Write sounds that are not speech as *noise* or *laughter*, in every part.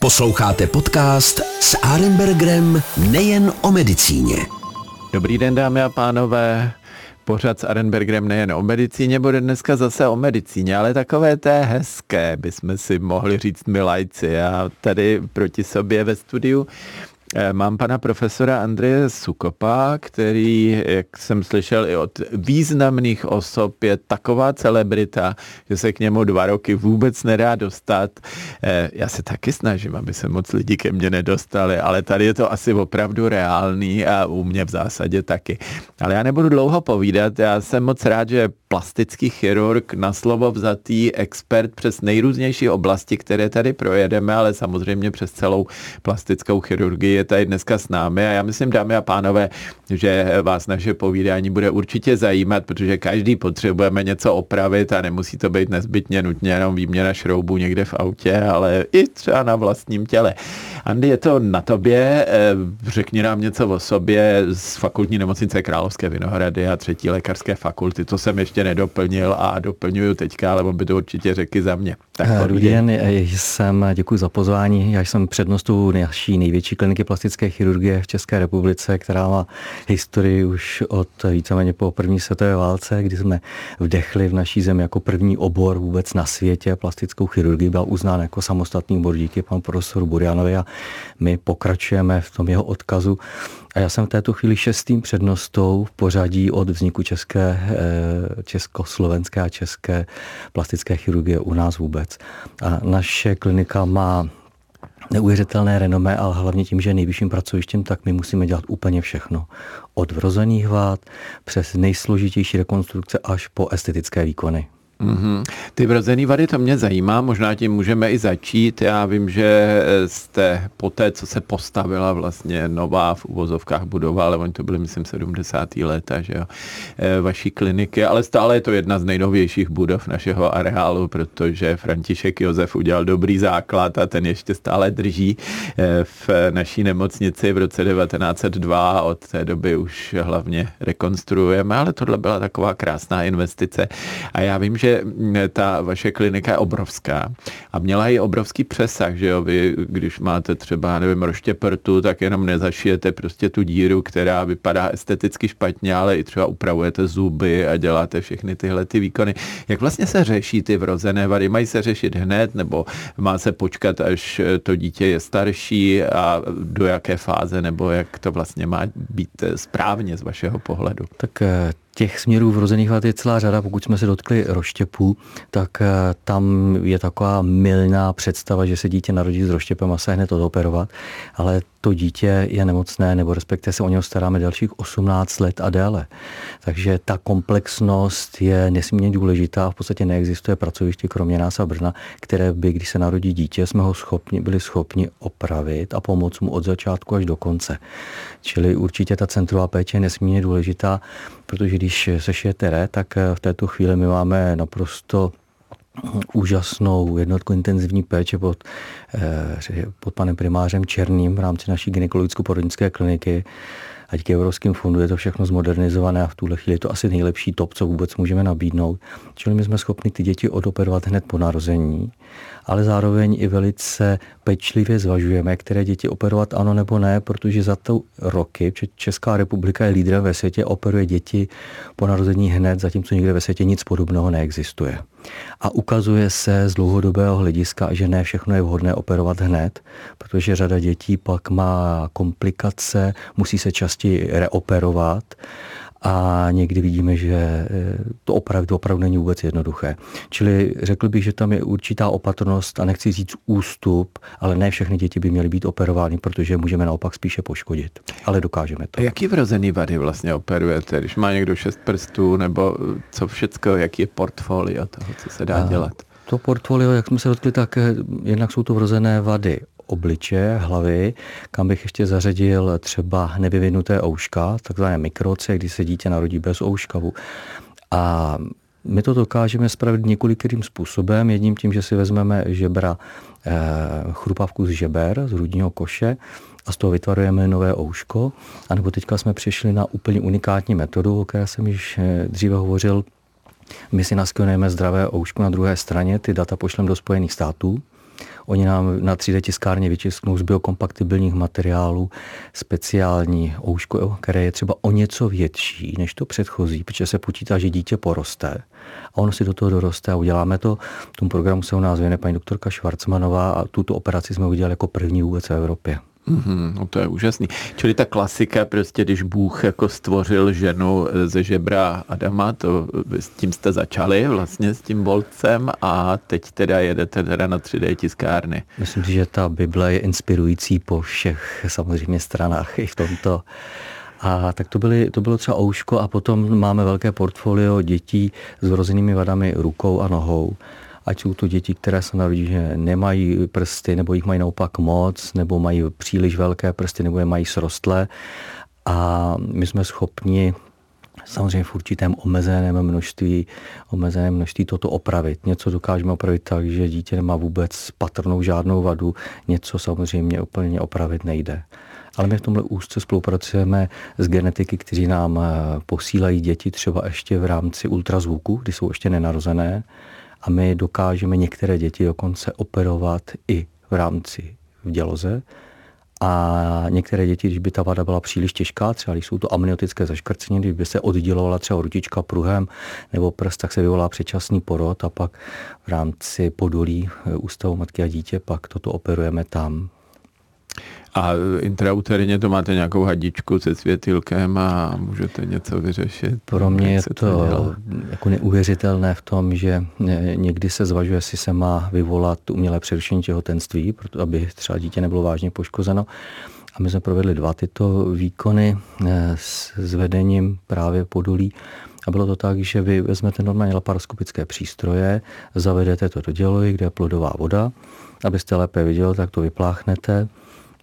Posloucháte podcast s Arenbergerem nejen o medicíně. Dobrý den, dámy a pánové. Pořád s Arenbergerem nejen o medicíně, bude dneska zase o medicíně, ale takové té hezké, bychom si mohli říct milajci. Já tady proti sobě ve studiu mám pana profesora Andreje Sukopa, který, jak jsem slyšel i od významných osob, je taková celebrita, že se k němu dva roky vůbec nedá dostat. Eh, já se taky snažím, aby se moc lidi ke mně nedostali, ale tady je to asi opravdu reálný a u mě v zásadě taky. Ale já nebudu dlouho povídat, já jsem moc rád, že plastický chirurg na slovo vzatý expert přes nejrůznější oblasti, které tady projedeme, ale samozřejmě přes celou plastickou chirurgii je tady dneska s námi a já myslím, dámy a pánové, že vás naše povídání bude určitě zajímat, protože každý potřebujeme něco opravit a nemusí to být nezbytně nutně jenom výměna šroubů někde v autě, ale i třeba na vlastním těle. Andy, je to na tobě, eh, řekni nám něco o sobě z fakultní nemocnice Královské Vinohrady a třetí lékařské fakulty, to jsem ještě nedoplnil a doplňuju teďka, ale on by to určitě řeky za mě. Tak eh, Dobrý den, jsem, děkuji za pozvání, já jsem přednostou naší největší kliniky plastické chirurgie v České republice, která má historii už od víceméně po první světové válce, kdy jsme vdechli v naší zemi jako první obor vůbec na světě plastickou chirurgii, byl uznán jako samostatný obor díky panu profesoru Burianovi a my pokračujeme v tom jeho odkazu. A já jsem v této chvíli šestým přednostou v pořadí od vzniku české, eh, československé a české plastické chirurgie u nás vůbec. A naše klinika má neuvěřitelné renomé, ale hlavně tím, že je nejvyšším pracovištěm, tak my musíme dělat úplně všechno. Od vrozených vád přes nejsložitější rekonstrukce až po estetické výkony. Mm-hmm. Ty vrozený vady, to mě zajímá, možná tím můžeme i začít. Já vím, že jste po té, co se postavila vlastně nová v uvozovkách budova, ale oni to byly, myslím, 70. léta, že jo, eh, vaší kliniky, ale stále je to jedna z nejnovějších budov našeho areálu, protože František Josef udělal dobrý základ a ten ještě stále drží eh, v naší nemocnici v roce 1902. Od té doby už hlavně rekonstruujeme, ale tohle byla taková krásná investice. A já vím, že ta vaše klinika je obrovská a měla i obrovský přesah, že jo, vy, když máte třeba, nevím, roštěprtu, tak jenom nezašijete prostě tu díru, která vypadá esteticky špatně, ale i třeba upravujete zuby a děláte všechny tyhle ty výkony. Jak vlastně se řeší ty vrozené vady? Mají se řešit hned, nebo má se počkat, až to dítě je starší a do jaké fáze, nebo jak to vlastně má být správně z vašeho pohledu? Tak eh, Těch směrů vrozených vad je celá řada. Pokud jsme se dotkli roštěpů, tak eh, tam je taková milná představa, že se dítě narodí s roštěpem a se hned odoperovat, ale to dítě je nemocné, nebo respektive se o něho staráme dalších 18 let a déle. Takže ta komplexnost je nesmírně důležitá. V podstatě neexistuje pracoviště kromě nás a Brna, které by, když se narodí dítě, jsme ho schopni, byli schopni opravit a pomoct mu od začátku až do konce. Čili určitě ta centrová péče je nesmírně důležitá, protože když se šije tere, tak v této chvíli my máme naprosto úžasnou jednotku intenzivní péče pod, eh, pod panem primářem Černým v rámci naší gynekologicko-porodnické kliniky. A díky Evropským fondu je to všechno zmodernizované a v tuhle chvíli je to asi nejlepší top, co vůbec můžeme nabídnout. Čili my jsme schopni ty děti odoperovat hned po narození ale zároveň i velice pečlivě zvažujeme, které děti operovat ano nebo ne, protože za to roky Česká republika je lídrem ve světě, operuje děti po narození hned, zatímco nikde ve světě nic podobného neexistuje. A ukazuje se z dlouhodobého hlediska, že ne všechno je vhodné operovat hned, protože řada dětí pak má komplikace, musí se častěji reoperovat a někdy vidíme, že eh, to opravdu, opravdu není vůbec jednoduché. Čili řekl bych, že tam je určitá opatrnost a nechci říct ústup, ale ne všechny děti by měly být operovány, protože můžeme naopak spíše poškodit. Ale dokážeme to. A jaký vrozený vady vlastně operujete, když má někdo šest prstů, nebo co všecko, jaký je portfolio toho, co se dá a... dělat? To portfolio, jak jsme se dotkli, tak eh, jednak jsou to vrozené vady obliče, hlavy, kam bych ještě zařadil třeba nevyvinuté ouška, takzvané mikroce, kdy se dítě narodí bez ouškavu. A my to dokážeme spravit několikrým způsobem. Jedním tím, že si vezmeme žebra, eh, chrupavku z žeber, z hrudního koše, a z toho vytvarujeme nové ouško. A nebo teďka jsme přišli na úplně unikátní metodu, o které jsem již eh, dříve hovořil. My si naskenujeme zdravé ouško na druhé straně, ty data pošleme do Spojených států Oni nám na 3D tiskárně vytisknou z biokompatibilních materiálů speciální ouško, které je třeba o něco větší než to předchozí, protože se počítá, že dítě poroste a ono si do toho doroste a uděláme to. V tom programu se u nás věne paní doktorka Švarcmanová a tuto operaci jsme udělali jako první vůbec v Evropě. Mm-hmm, no to je úžasný. Čili ta klasika, prostě když Bůh jako stvořil ženu ze žebra Adama, to s tím jste začali vlastně s tím volcem a teď teda jedete teda na 3D tiskárny. Myslím si, že ta Bible je inspirující po všech samozřejmě stranách i v tomto. A tak to, byly, to bylo třeba ouško a potom máme velké portfolio dětí s vrozenými vadami rukou a nohou ať jsou to děti, které se narodí, že nemají prsty, nebo jich mají naopak moc, nebo mají příliš velké prsty, nebo je mají srostlé. A my jsme schopni samozřejmě v určitém omezeném množství, omezeném množství toto opravit. Něco dokážeme opravit tak, že dítě nemá vůbec patrnou žádnou vadu, něco samozřejmě úplně opravit nejde. Ale my v tomhle úzce spolupracujeme s genetiky, kteří nám eh, posílají děti třeba ještě v rámci ultrazvuku, kdy jsou ještě nenarozené a my dokážeme některé děti dokonce operovat i v rámci v děloze. A některé děti, když by ta vada byla příliš těžká, třeba když jsou to amniotické zaškrcení, když by se oddělovala třeba ručička pruhem nebo prst, tak se vyvolá předčasný porod a pak v rámci podolí eh, ústavu matky a dítě pak toto operujeme tam a intrauterně to máte nějakou hadičku se světilkem a můžete něco vyřešit? Pro mě je to, to jako neuvěřitelné v tom, že někdy se zvažuje, jestli se má vyvolat umělé přerušení těhotenství, proto aby třeba dítě nebylo vážně poškozeno. A my jsme provedli dva tyto výkony eh, s vedením právě podolí. A bylo to tak, že vy vezmete normálně laparoskopické přístroje, zavedete to do dělohy, kde je plodová voda. Abyste lépe viděl, tak to vypláchnete,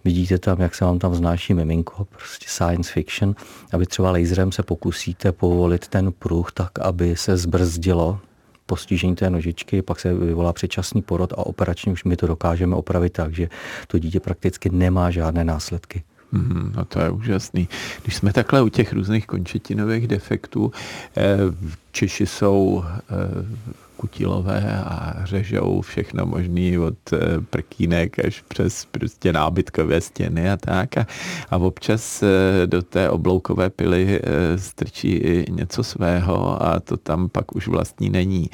vidíte tam, jak se vám tam vznáší miminko, prostě science fiction, aby třeba laserem se pokusíte povolit ten pruh tak, aby se zbrzdilo postižení té nožičky, pak se vyvolá předčasný porod a operačně už my to dokážeme opravit tak, že to dítě prakticky nemá žádné následky. Mm, no to je úžasný. Když jsme takhle u těch různých končetinových defektů, eh, Češi jsou eh, kutilové a řežou všechno možný od eh, prkínek až přes prostě nábytkové stěny a tak. A, a občas eh, do té obloukové pily eh, strčí i něco svého a to tam pak už vlastní není.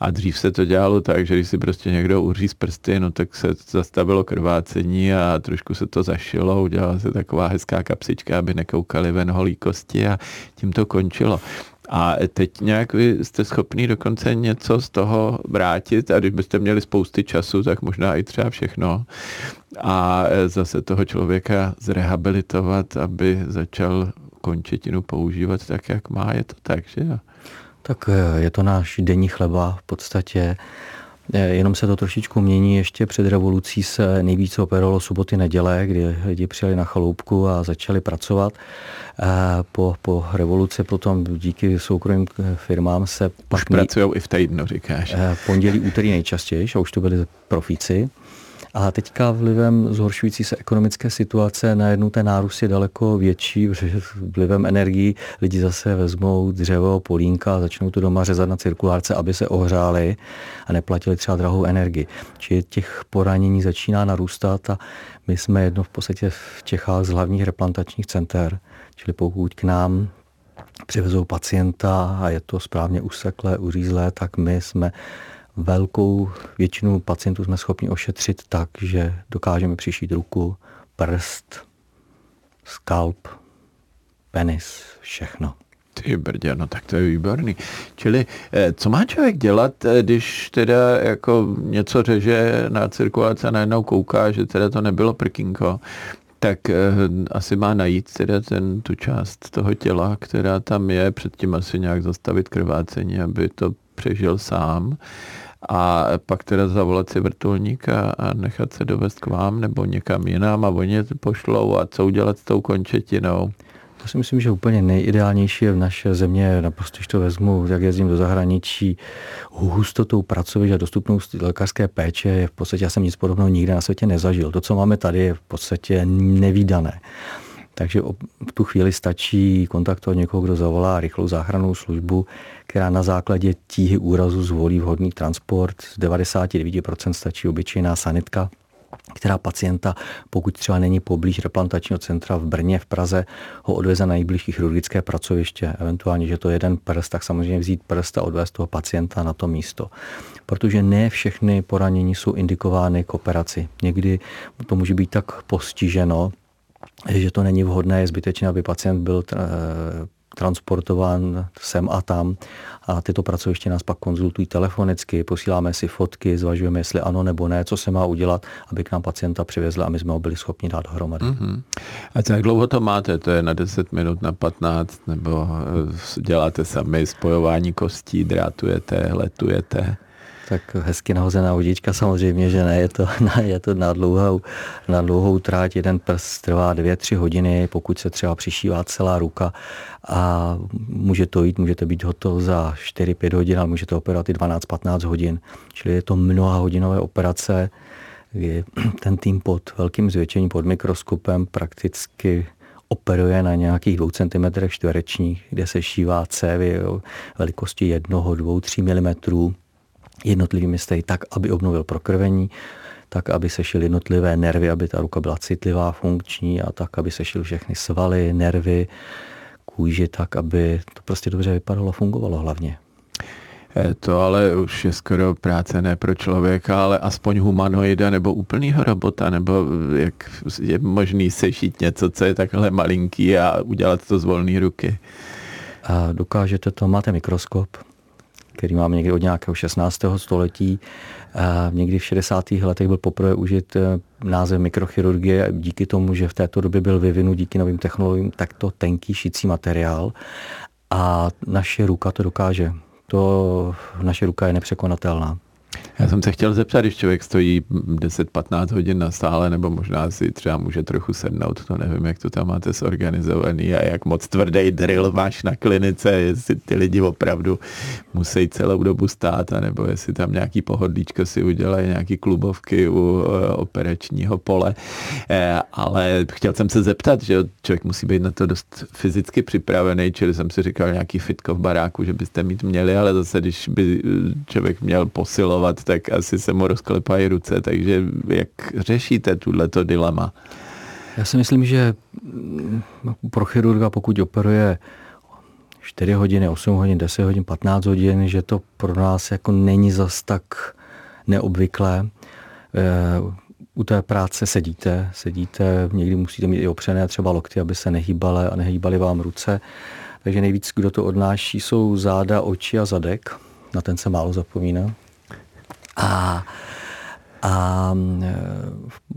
A dřív se to dělalo tak, že když si prostě někdo uří z prsty, no tak se zastavilo krvácení a trošku se to zašilo, udělala se taková hezká kapsička, aby nekoukali ven holí kosti a tím to končilo. A teď nějak vy jste schopný dokonce něco z toho vrátit a když byste měli spousty času, tak možná i třeba všechno a zase toho člověka zrehabilitovat, aby začal končetinu používat tak, jak má. Je to tak, že jo? Tak eh, je to náš denní chleba v podstatě. Eh, jenom se to trošičku mění. Ještě před revolucí se nejvíce operovalo soboty, neděle, kdy lidi přijeli na chaloupku a začali pracovat. Eh, po, po revoluci potom díky soukromým firmám se... Už pracují i v týdnu, říkáš. Eh, pondělí, úterý nejčastěji, a už to byli profíci. A teďka vlivem zhoršující se ekonomické situace najednou ten nárůst je daleko větší, protože vlivem energií lidi zase vezmou dřevo, polínka a začnou to doma řezat na cirkulárce, aby se ohřáli a neplatili třeba drahou energii. Čili těch poranění začíná narůstat a my jsme jedno v podstatě v Čechách z hlavních replantačních center, čili pokud k nám přivezou pacienta a je to správně useklé, uřízlé, tak my jsme velkou většinu pacientů jsme schopni ošetřit tak, že dokážeme přišít ruku, prst, skalp, penis, všechno. Ty brdě, no tak to je výborný. Čili eh, co má člověk dělat, eh, když teda jako něco řeže na cirkulaci a najednou kouká, že teda to nebylo prkínko, tak eh, asi má najít teda ten, tu část toho těla, která tam je, předtím asi nějak zastavit krvácení, aby to přežil sám a pak teda zavolat si vrtulník a, nechat se dovést k vám nebo někam jinam a oni pošlou a co udělat s tou končetinou. To si myslím, že úplně nejideálnější je v naše země, naprosto, když to vezmu, jak jezdím do zahraničí, hustotou pracovišť a dostupnost lékařské péče je v podstatě, já jsem nic podobného nikde na světě nezažil. To, co máme tady, je v podstatě nevýdané. Takže v tu chvíli stačí kontaktovat někoho, kdo zavolá rychlou záchrannou službu, která na základě tíhy úrazu zvolí vhodný transport. Z 99% stačí obyčejná sanitka, která pacienta, pokud třeba není poblíž replantačního centra v Brně, v Praze, ho odveze na nejbližší chirurgické pracoviště, eventuálně, že to je jeden prst, tak samozřejmě vzít prst a odvést toho pacienta na to místo. Protože ne všechny poranění jsou indikovány k operaci. Někdy to může být tak postiženo, že to není vhodné, je zbytečné, aby pacient byl eh, transportován sem a tam a tyto pracoviště nás pak konzultují telefonicky, posíláme si fotky, zvažujeme, jestli ano nebo ne, co se má udělat, aby k nám pacienta přivezli a my jsme ho byli schopni dát dohromady. Mm-hmm. A jak dlouho to máte? To je na 10 minut, na 15? Nebo eh, děláte sami spojování kostí, drátujete, letujete? Tak hezky nahozená vodička samozřejmě, že ne, je to, *laughs* je to na, dlouhou, na dlouhou tráť, jeden prst trvá dvě, tři hodiny, pokud se třeba přišívá celá ruka a může to jít, můžete být hotov za 4-5 hodin, ale můžete operovat i 12-15 hodin, čili je to mnoha hodinové operace, je *clears throat* ten tým pod velkým zvětšením, pod mikroskopem prakticky operuje na nějakých 2 cm čtverečních, kde se šívá cévy velikosti 1, 2, 3 mm jednotlivými stehy tak, aby obnovil prokrvení, tak, aby se šily jednotlivé nervy, aby ta ruka byla citlivá, funkční a tak, aby se šily všechny svaly, nervy, kůži, tak, aby to prostě dobře vypadalo, fungovalo hlavně. Eh, to ale už je skoro práce ne pro člověka, ale aspoň humanoida nebo úplnýho robota, nebo jak je možný sešít něco, co je takhle malinký a udělat to z volné ruky. A dokážete to, máte mikroskop, který máme někdy od nějakého 16. století. A někdy v 60. letech byl poprvé užit eh, název mikrochirurgie díky tomu, že v této době byl vyvinut díky novým technologiím takto tenký šicí materiál a naše ruka to dokáže. To naše ruka je nepřekonatelná. Já jsem se chtěl zeptat, když člověk stojí 10-15 hodin na stále, nebo možná si třeba může trochu sednout, to nevím, jak to tam máte zorganizovaný a jak moc tvrdý drill máš na klinice, jestli ty lidi opravdu musí celou dobu stát, nebo jestli tam nějaký pohodlíčko si udělají, nějaký klubovky u e, operačního pole. E, ale chtěl jsem se zeptat, že člověk musí být na to dost fyzicky připravený, čili jsem si říkal nějaký fitko v baráku, že byste mít měli, ale zase, když by člověk měl posilovat, tak asi se mu rozklepají ruce, takže jak řešíte tuto dilema? Já si myslím, že pro chirurga, pokud operuje 4 hodiny, 8 hodin, 10 hodin, 15 hodin, že to pro nás jako není zas tak neobvyklé. Eh, u té práce sedíte, sedíte, někdy musíte mít i opřené třeba lokty, aby se nehýbaly a nehýbaly vám ruce. Takže nejvíc, kdo to odnáší, jsou záda, oči a zadek. Na ten se málo zapomíná. A, a e,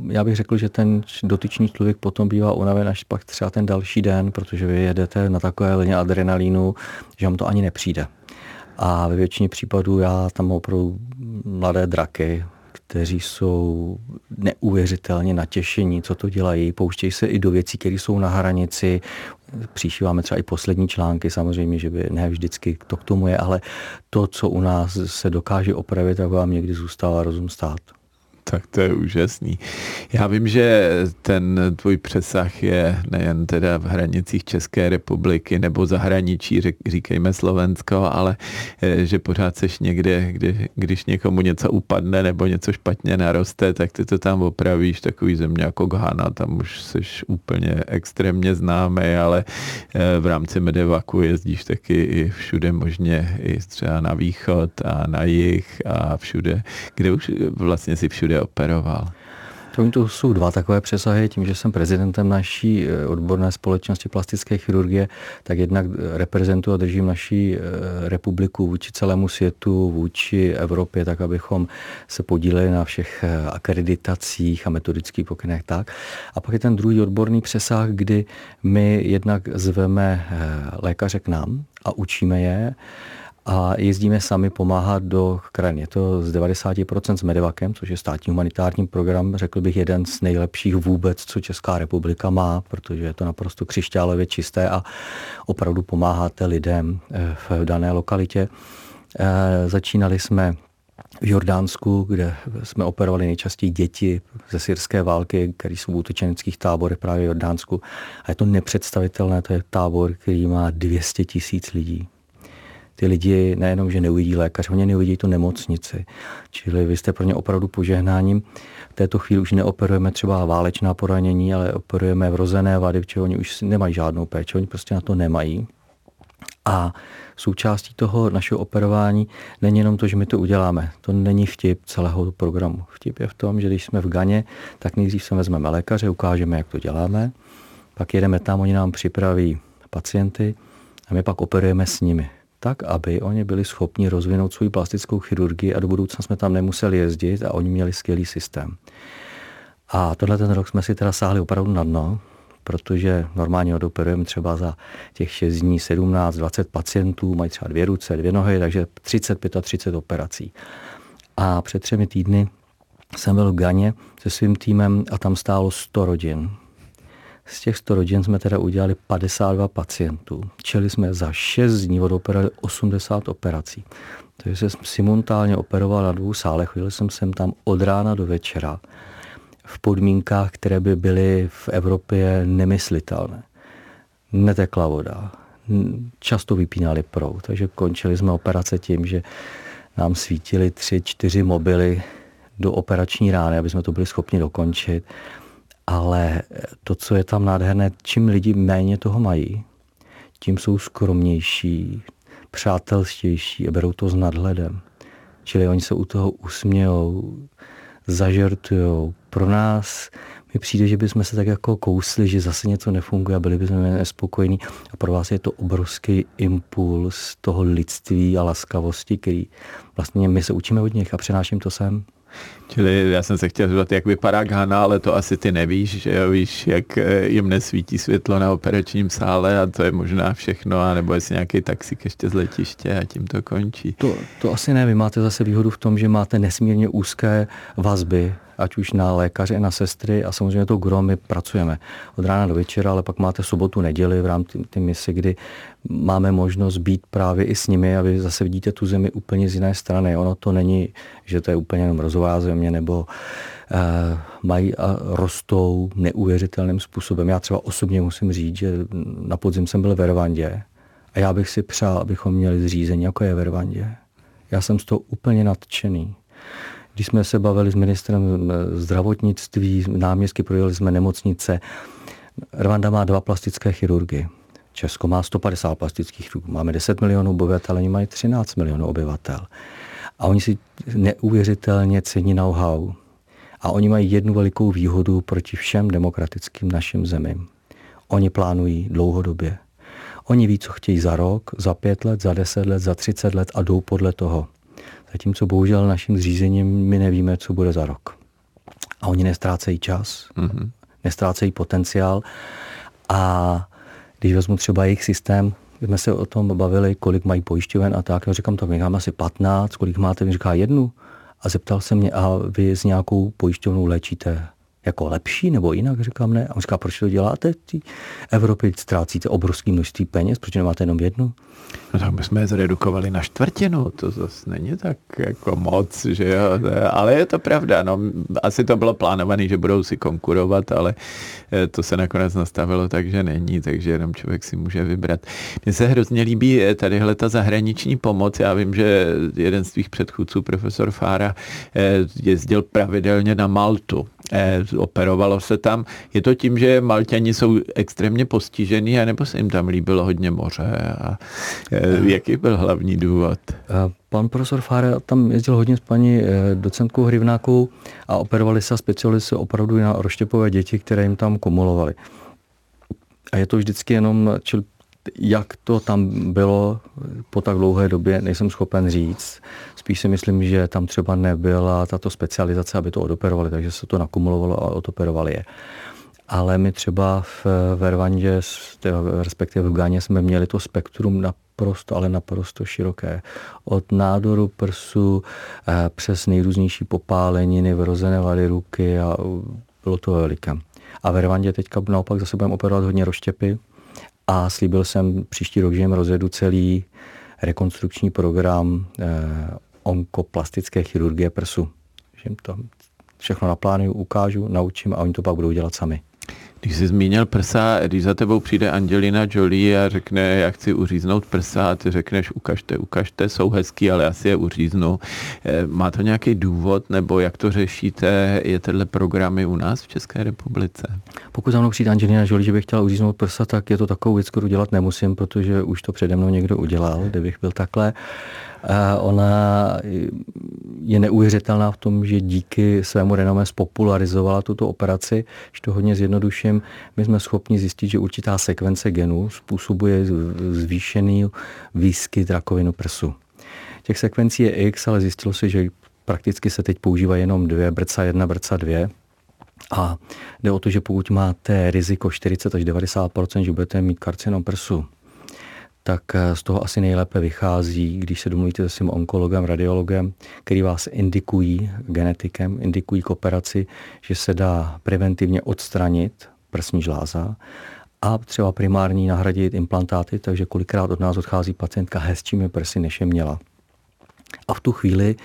já bych řekl, že ten dotyčný člověk potom bývá unaven až pak třeba ten další den, protože vy jedete na takové lině adrenalínu, že vám to ani nepřijde. A ve většině případů já tam opravdu mladé draky, kteří jsou neuvěřitelně natěšení, co to dělají, pouštějí se i do věcí, které jsou na hranici, příšíváme třeba i poslední články, samozřejmě, že by ne vždycky to k tomu je, ale to, co u nás se dokáže opravit, tak vám někdy zůstává rozum stát. Tak to je úžasný. Já vím, že ten tvůj přesah je nejen teda v hranicích České republiky nebo zahraničí, říkejme Slovensko, ale eh, že pořád seš někde, kdy, když někomu něco upadne nebo něco špatně naroste, tak ty to tam opravíš, takový země jako Ghana, tam už seš úplně extrémně známý, ale eh, v rámci Medevaku jezdíš taky i všude možně, i třeba na východ a na jih a všude, kde už vlastně si všude operoval? To jsou dva takové přesahy. Tím, že jsem prezidentem naší eh, odborné společnosti plastické chirurgie, tak jednak reprezentuji a držím naší eh, republiku vůči celému světu, vůči Evropě, tak abychom se podíleli na všech eh, akreditacích a metodických pokynech tak. A pak je ten druhý odborný přesah, kdy my jednak zveme lékaře k nám a učíme je a jezdíme sami pomáhat do krajin. Je to z 90% s Medevakem, což je státní humanitární program, řekl bych jeden z nejlepších vůbec, co Česká republika má, protože je to naprosto křišťálově čisté a opravdu pomáháte lidem eh, v dané lokalitě. Eh, začínali jsme v Jordánsku, kde jsme operovali nejčastěji děti ze syrské války, které jsou v utečeneckých táborech právě v Jordánsku. A je to nepředstavitelné, to je tábor, který má 200 tisíc lidí. Ty lidi nejenom, že neuvidí lékař, oni neuvidí tu nemocnici. Čili vy jste pro ně opravdu požehnáním. V této chvíli už neoperujeme třeba válečná poranění, ale operujeme vrozené vady, protože oni už nemají žádnou péči, oni prostě na to nemají. A součástí toho našeho operování není jenom to, že my to uděláme. To není vtip celého programu. Vtip je v tom, že když jsme v Ganě, tak nejdřív se vezmeme lékaře, ukážeme, jak to děláme, pak jedeme tam, oni nám připraví pacienty a my pak operujeme s nimi tak, aby oni byli schopni rozvinout svou plastickou chirurgii a do budoucna jsme tam nemuseli jezdit a oni měli skvělý systém. A tohle ten rok jsme si teda sáhli opravdu na dno, protože normálně odoperujeme třeba za těch 6 dní 17, 20 pacientů, mají třeba dvě ruce, dvě nohy, takže 30, 35 operací. A před třemi týdny jsem byl v Ganě se svým týmem a tam stálo 100 rodin. Z těch 100 rodin jsme teda udělali 52 pacientů. Čili jsme za 6 dní odoperali 80 operací. Takže jsem simultánně operoval na dvou sálech. Chvíli jsem sem tam od rána do večera v podmínkách, které by byly v Evropě nemyslitelné. Netekla voda, často vypínali proud, takže končili jsme operace tím, že nám svítili tři, čtyři mobily do operační rány, aby jsme to byli schopni dokončit. Ale to, co je tam nádherné, čím lidi méně toho mají, tím jsou skromnější, přátelštější a berou to s nadhledem. Čili oni se u toho usmějou, zažertujou. Pro nás mi přijde, že bychom se tak jako kousli, že zase něco nefunguje a byli bychom nespokojení. A pro vás je to obrovský impuls toho lidství a laskavosti, který vlastně my se učíme od nich a přenáším to sem. Čili já jsem se chtěl zeptat, jak vypadá Ghana, ale to asi ty nevíš, že jo, víš, jak eh, jim nesvítí světlo na operačním sále a to je možná všechno, a nebo jestli nějaký taxík ještě z letiště a tím to končí. To, to asi ne, vy máte zase výhodu v tom, že máte nesmírně úzké vazby ať už na lékaře, na sestry a samozřejmě to gro my pracujeme od rána do večera, ale pak máte sobotu, neděli v rámci té mise, kdy máme možnost být právě i s nimi a vy zase vidíte tu zemi úplně z jiné strany. Ono to není, že to je úplně jenom rozová země nebo uh, mají a rostou neuvěřitelným způsobem. Já třeba osobně musím říct, že na podzim jsem byl ve Rwandě a já bych si přál, abychom měli zřízení, jako je ve Rwandě. Já jsem z toho úplně nadšený. Když jsme se bavili s ministrem eh, zdravotnictví, náměstky projeli jsme nemocnice. Rwanda má dva plastické chirurgy. Česko má 150 plastických chirurgů. Máme 10 milionů obyvatel, oni mají 13 milionů obyvatel. A oni si neuvěřitelně cení know-how. A oni mají jednu velikou výhodu proti všem demokratickým našim zemím. Oni plánují dlouhodobě. Oni ví, co chtějí za rok, za pět let, za deset let, za třicet let a jdou podle toho. Zatímco bohužel naším zřízením my nevíme, co bude za rok. A oni nestrácejí čas, mm-hmm. nestrácejí potenciál. A když vezmu třeba jejich systém, jsme se o tom bavili, kolik mají pojišťoven a tak, já říkám, to mám asi 15, kolik máte, mi říká jednu. A zeptal se mě, a vy s nějakou pojišťovnou léčíte jako lepší nebo jinak? Říkám ne. A on říká, proč to děláte? V Evropě ztrácíte obrovské množství peněz, proč nemáte jenom jednu? No tak bychom je zredukovali na čtvrtinu, to zase není tak jako moc, že jo, ale je to pravda, no, asi to bylo plánované, že budou si konkurovat, ale eh, to se nakonec nastavilo tak, že není, takže jenom člověk si může vybrat. Mně se hrozně líbí eh, tadyhle ta zahraniční pomoc, já vím, že jeden z tvých předchůdců, profesor Fára, eh, jezdil pravidelně na Maltu, operovalo se tam. Je to tím, že Malťani jsou extrémně postižený, anebo se jim tam líbilo hodně moře a Jaký byl hlavní důvod? Pan profesor Fáre tam jezdil hodně s paní eh, docentkou Hrivnákou a operovali se se opravdu na roštěpové děti, které jim tam kumulovali. A je to vždycky jenom, čili jak to tam bylo po tak dlouhé době, nejsem schopen říct. Spíš si myslím, že tam třeba nebyla tato specializace, aby to odoperovali, takže se to nakumulovalo a odoperovali je ale my třeba v Vervandě, respektive v Gáně, jsme měli to spektrum naprosto, ale naprosto široké. Od nádoru prsu eh, přes nejrůznější popáleniny, vrozené vady ruky a bylo to veliké. A ve Rwandě teďka naopak zase budeme operovat hodně roštěpy a slíbil jsem příští rok, že jim rozjedu celý rekonstrukční program eh, onkoplastické chirurgie prsu. Že jim to všechno naplánuju, ukážu, naučím a oni to pak budou dělat sami. Když jsi zmínil prsa, když za tebou přijde Angelina Jolie a řekne, já chci uříznout prsa a ty řekneš, ukažte, ukažte, jsou hezký, ale já si je uříznu. Eh, má to nějaký důvod, nebo jak to řešíte? Je tenhle programy u nás v České republice? Pokud za mnou přijde Angelina Jolie, že bych chtěla uříznout prsa, tak je to takovou věc, kterou dělat nemusím, protože už to přede mnou někdo udělal, kdybych byl takhle. Ona je neuvěřitelná v tom, že díky svému renomé spopularizovala tuto operaci. Když to hodně zjednoduším, my jsme schopni zjistit, že určitá sekvence genů způsobuje zvýšený výskyt rakovinu prsu. Těch sekvencí je X, ale zjistilo se, že prakticky se teď používá jenom dvě, brca 1, brca 2. A jde o to, že pokud máte riziko 40 až 90% že budete mít karcinom prsu, tak eh, z toho asi nejlépe vychází, když se domluvíte s tím onkologem, radiologem, který vás indikují, genetikem, indikují k operaci, že se dá preventivně odstranit prsní žláza a třeba primární nahradit implantáty, takže kolikrát od nás odchází pacientka hezčími prsy, než je měla. A v tu chvíli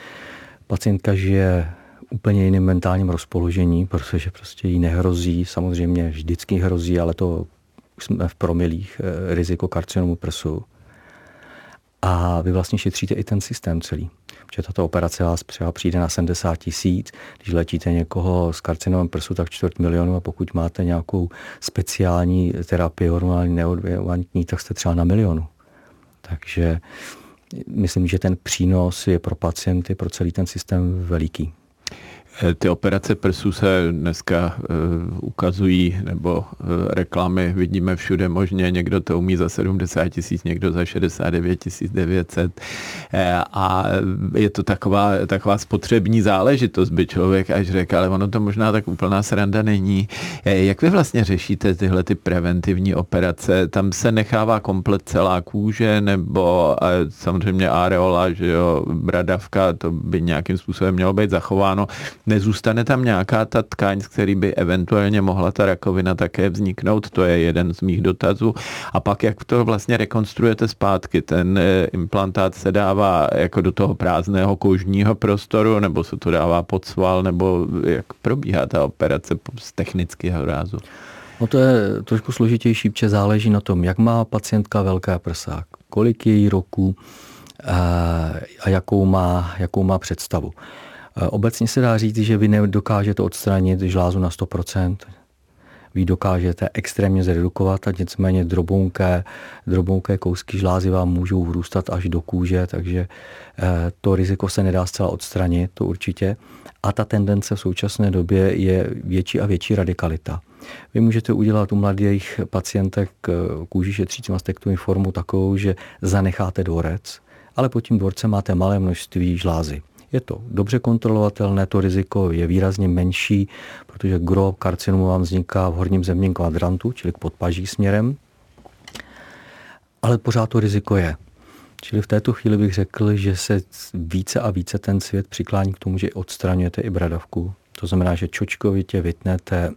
pacientka žije úplně jiným mentálním rozpoložení, protože prostě jí nehrozí, samozřejmě vždycky hrozí, ale to už jsme v promilích eh, riziko karcinomu prsu. A vy vlastně šetříte i ten systém celý. Protože tato operace vás třeba přijde na 70 tisíc, když letíte někoho s karcinomem prsu, tak čtvrt milionu a pokud máte nějakou speciální terapii hormonální neodvěvantní, tak jste třeba na milionu. Takže myslím, že ten přínos je pro pacienty, pro celý ten systém veliký. Eh, ty operace prsů se dneska uh, ukazují, nebo uh, reklamy vidíme všude možně. Někdo to umí za 70 tisíc, někdo za 69 900. Uh, a je to taková, taková spotřební záležitost, by člověk až řekl, ale ono to možná tak úplná sranda není. Jak vy vlastně řešíte tyhle ty preventivní operace? Tam se nechává komplet celá kůže, nebo samozřejmě areola, že jo, bradavka, to by nějakým způsobem mělo být zachováno nezůstane tam nějaká ta tkáň, z který by eventuálně mohla ta rakovina také vzniknout, to je jeden z mých dotazů. A pak jak to vlastně rekonstruujete zpátky, ten eh, implantát se dává jako do toho prázdného kožního prostoru, nebo se to dává pod sval, nebo jak probíhá ta operace z technického rázu? No to je trošku složitější, protože záleží na tom, jak má pacientka velké prsa, kolik je jí roků eh, a jakou má, jakou má představu. Eh, obecně se dá říct, že vy nedokážete odstranit žlázu na 100%. Vy dokážete extrémně zredukovat a nicméně drobonké, drobonké kousky žlázy vám můžou vrůstat až do kůže, takže eh, to riziko se nedá zcela odstranit, to určitě. A ta tendence v současné době je větší a větší radikalita. Vy můžete udělat u mladých pacientek eh, kůži šetřící mastektomii formu takovou, že zanecháte dvorec, ale pod tím dvorcem máte malé množství žlázy. Je to dobře kontrolovatelné, to riziko je výrazně menší, protože gro karcinomu vám vzniká v horním zemním kvadrantu, čili k podpaží směrem, ale pořád to riziko je. Čili v této chvíli bych řekl, že se více a více ten svět přiklání k tomu, že odstraňujete i bradavku. To znamená, že čočkovitě vytnete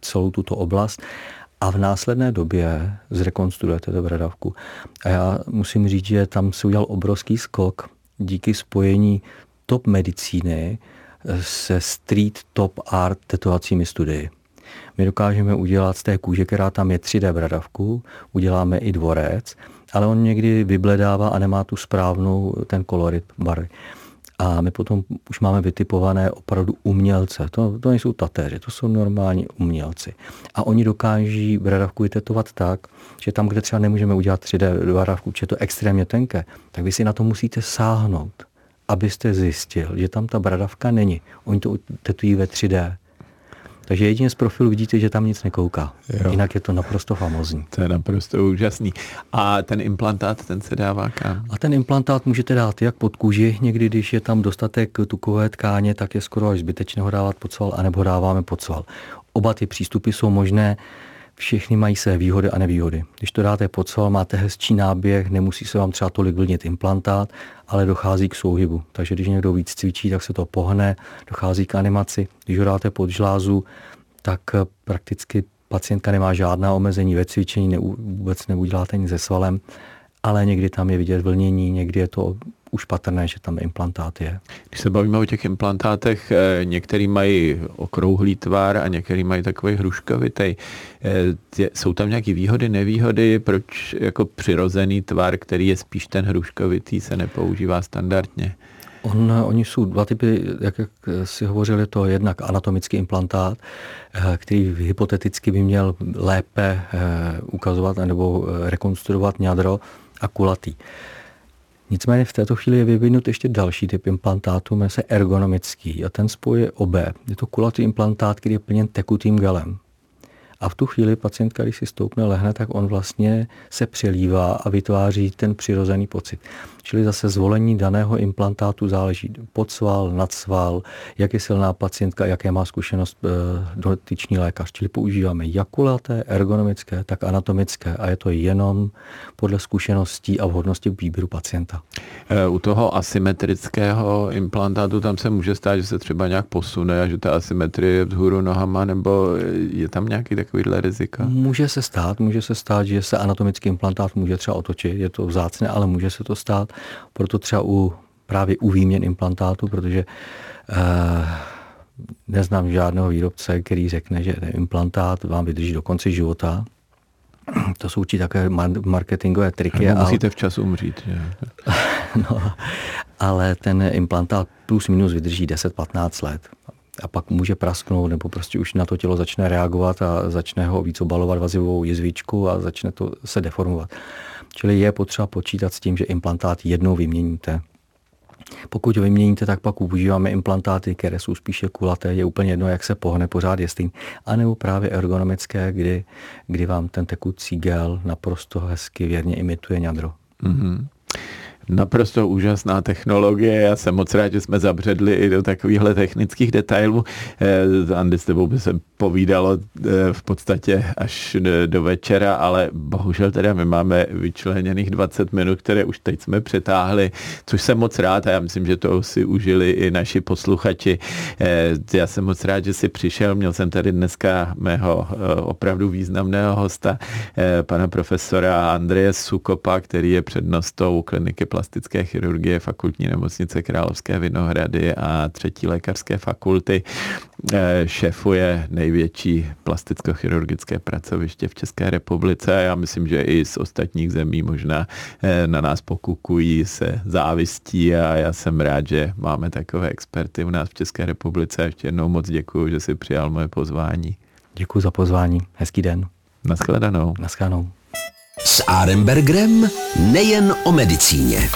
celou tuto oblast a v následné době zrekonstruujete tu bradavku. A já musím říct, že tam se udělal obrovský skok díky spojení top medicíny se street top art tetovacími studii. My dokážeme udělat z té kůže, která tam je 3D bradavku, uděláme i dvorec, ale on někdy vybledává a nemá tu správnou ten kolorit barvy. A my potom už máme vytipované opravdu umělce. To, to nejsou tatéři, to jsou normální umělci. A oni dokáží bradavku vytetovat tak, že tam, kde třeba nemůžeme udělat 3D bradavku, že je to extrémně tenké, tak vy si na to musíte sáhnout abyste zjistil, že tam ta bradavka není. Oni to tetují ve 3D. Takže jedině z profilu vidíte, že tam nic nekouká. Jo. Jinak je to naprosto famozní. To je naprosto úžasný. A ten implantát, ten se dává kam? A ten implantát můžete dát jak pod kůži, někdy, když je tam dostatek tukové tkáně, tak je skoro až zbytečné ho dávat pod sval, anebo ho dáváme pod sval. Oba ty přístupy jsou možné. Všechny mají své výhody a nevýhody. Když to dáte pod sval, máte hezčí náběh, nemusí se vám třeba tolik vlnit implantát, ale dochází k souhybu. Takže když někdo víc cvičí, tak se to pohne, dochází k animaci. Když ho dáte pod žlázu, tak prakticky pacientka nemá žádná omezení ve cvičení, ne, vůbec neuděláte nic se svalem, ale někdy tam je vidět vlnění, někdy je to už patrné, že tam implantát je. Když se bavíme o těch implantátech, eh, některý mají okrouhlý tvar a některý mají takový hruškovitý. Eh, jsou tam nějaké výhody, nevýhody, proč jako přirozený tvar, který je spíš ten hruškovitý, se nepoužívá standardně? On, oni jsou dva typy, jak, jak si hovořili, to jednak anatomický implantát, eh, který hypoteticky by měl lépe ukazovat nebo rekonstruovat ňadro a kulatý. Nicméně v této chvíli je vyvinut ještě další typ implantátu, jmenuje se ergonomický a ten spojuje obé. Je to kulatý implantát, který je plněn tekutým gelem. A v tu chvíli pacientka, když si stoupne, lehne, tak on vlastně se přelívá a vytváří ten přirozený pocit. Čili zase zvolení daného implantátu záleží podsval, nadsval, jak je silná pacientka, jaké má zkušenost e, dotyčný lékař. Čili používáme jak kulaté, ergonomické, tak anatomické a je to jenom podle zkušeností a vhodnosti výběru pacienta. E, u toho asymetrického implantátu tam se může stát, že se třeba nějak posune a že ta asymetrie je vzhůru nohama, nebo je tam nějaký takovýhle rizika? Může se stát, může se stát, že se anatomický implantát může třeba otočit, je to vzácné, ale může se to stát. Proto třeba u, právě u výměn implantátu, protože eh, neznám žádného výrobce, který řekne, že ten implantát vám vydrží do konce života. *clears throat* To jsou určitě také marketingové triky. Ale musíte ale... včas umřít. Že? *laughs* no, ale ten implantát plus minus vydrží 10-15 let a pak může prasknout, nebo prostě už na to tělo začne reagovat a začne ho víc obalovat vazivou jizvičku a začne to se deformovat. Čili je potřeba počítat s tím, že implantát jednou vyměníte. Pokud ho vyměníte, tak pak používáme implantáty, které jsou spíše kulaté, je úplně jedno, jak se pohne, pořád je stejný. A nebo právě ergonomické, kdy, kdy vám ten tekucí gel naprosto hezky věrně imituje ňadro. Mm-hmm. Naprosto úžasná technologie. Já jsem moc rád, že jsme zabředli i do takovýchhle technických detailů. Eh, Andy, s tebou by se povídalo eh, v podstatě až do večera, ale bohužel teda my máme vyčleněných 20 minut, které už teď jsme přetáhli, což jsem moc rád a já myslím, že to si užili i naši posluchači. Eh, já jsem moc rád, že jsi přišel. Měl jsem tady dneska mého opravdu významného hosta, pana profesora Andreje Sukopa, který je přednostou kliniky plastické chirurgie fakultní nemocnice Královské Vinohrady a třetí lékařské fakulty. Eh, šéfuje největší plasticko-chirurgické pracoviště v České republice a já myslím, že i z ostatních zemí možná eh, na nás pokukují se závistí a já jsem rád, že máme takové experty u nás v České republice. Ještě jednou moc děkuji, že si přijal moje pozvání. Děkuji za pozvání. Hezký den. Naschledanou. Naschledanou s Arembergrem nejen o medicíně.